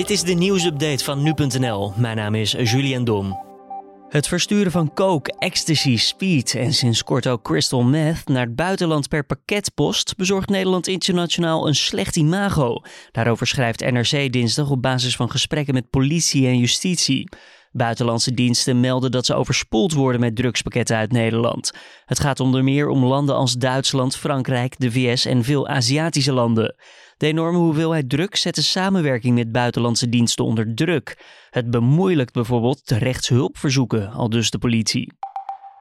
Dit is de nieuwsupdate van nu.nl. Mijn naam is Julian Dom. Het versturen van coke, ecstasy, speed en sinds kort ook crystal meth naar het buitenland per pakketpost bezorgt Nederland internationaal een slecht imago. Daarover schrijft NRC dinsdag op basis van gesprekken met politie en justitie. Buitenlandse diensten melden dat ze overspoeld worden met drugspakketten uit Nederland. Het gaat onder meer om landen als Duitsland, Frankrijk, de VS en veel Aziatische landen. De enorme hoeveelheid drugs zet de samenwerking met buitenlandse diensten onder druk. Het bemoeilijkt bijvoorbeeld rechtshulpverzoeken, al dus de politie.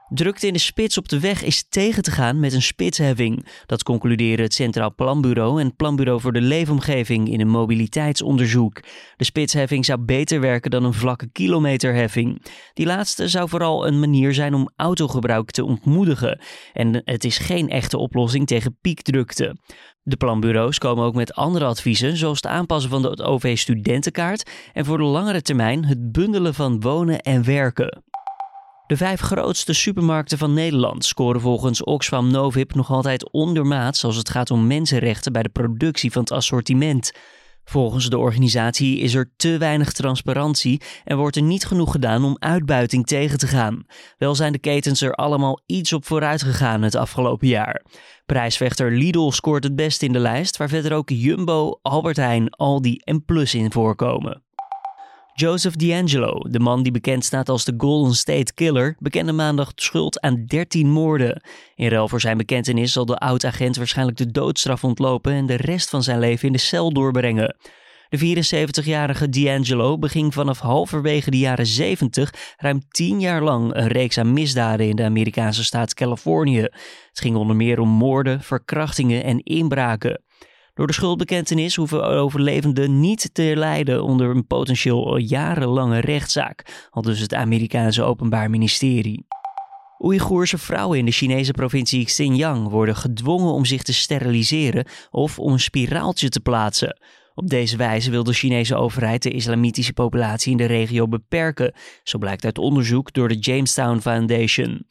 Drukte in de spits op de weg is tegen te gaan met een spitsheffing. Dat concluderen het Centraal Planbureau en het Planbureau voor de Leefomgeving in een mobiliteitsonderzoek. De spitsheffing zou beter werken dan een vlakke kilometerheffing. Die laatste zou vooral een manier zijn om autogebruik te ontmoedigen. En het is geen echte oplossing tegen piekdrukte. De planbureaus komen ook met andere adviezen, zoals het aanpassen van de OV-studentenkaart en voor de langere termijn het bundelen van wonen en werken. De vijf grootste supermarkten van Nederland scoren volgens Oxfam Novib nog altijd ondermaats als het gaat om mensenrechten bij de productie van het assortiment. Volgens de organisatie is er te weinig transparantie en wordt er niet genoeg gedaan om uitbuiting tegen te gaan. Wel zijn de ketens er allemaal iets op vooruit gegaan het afgelopen jaar. Prijsvechter Lidl scoort het best in de lijst, waar verder ook Jumbo, Albert Heijn, Aldi en Plus in voorkomen. Joseph D'Angelo, de man die bekend staat als de Golden State Killer, bekende maandag schuld aan 13 moorden. In ruil voor zijn bekentenis zal de oud-agent waarschijnlijk de doodstraf ontlopen en de rest van zijn leven in de cel doorbrengen. De 74-jarige D'Angelo beging vanaf halverwege de jaren 70 ruim 10 jaar lang een reeks aan misdaden in de Amerikaanse staat Californië. Het ging onder meer om moorden, verkrachtingen en inbraken. Door de schuldbekentenis hoeven overlevenden niet te lijden onder een potentieel jarenlange rechtszaak, al dus het Amerikaanse Openbaar Ministerie. Oeigoerse vrouwen in de Chinese provincie Xinjiang worden gedwongen om zich te steriliseren of om een spiraaltje te plaatsen. Op deze wijze wil de Chinese overheid de islamitische populatie in de regio beperken, zo blijkt uit onderzoek door de Jamestown Foundation.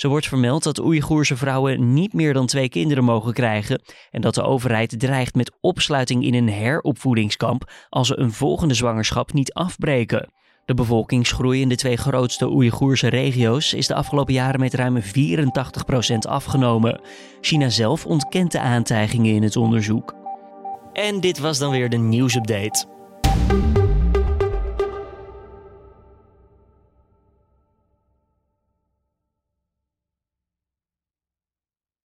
Zo wordt vermeld dat Oeigoerse vrouwen niet meer dan twee kinderen mogen krijgen en dat de overheid dreigt met opsluiting in een heropvoedingskamp als ze een volgende zwangerschap niet afbreken. De bevolkingsgroei in de twee grootste Oeigoerse regio's is de afgelopen jaren met ruim 84% afgenomen. China zelf ontkent de aantijgingen in het onderzoek. En dit was dan weer de nieuwsupdate.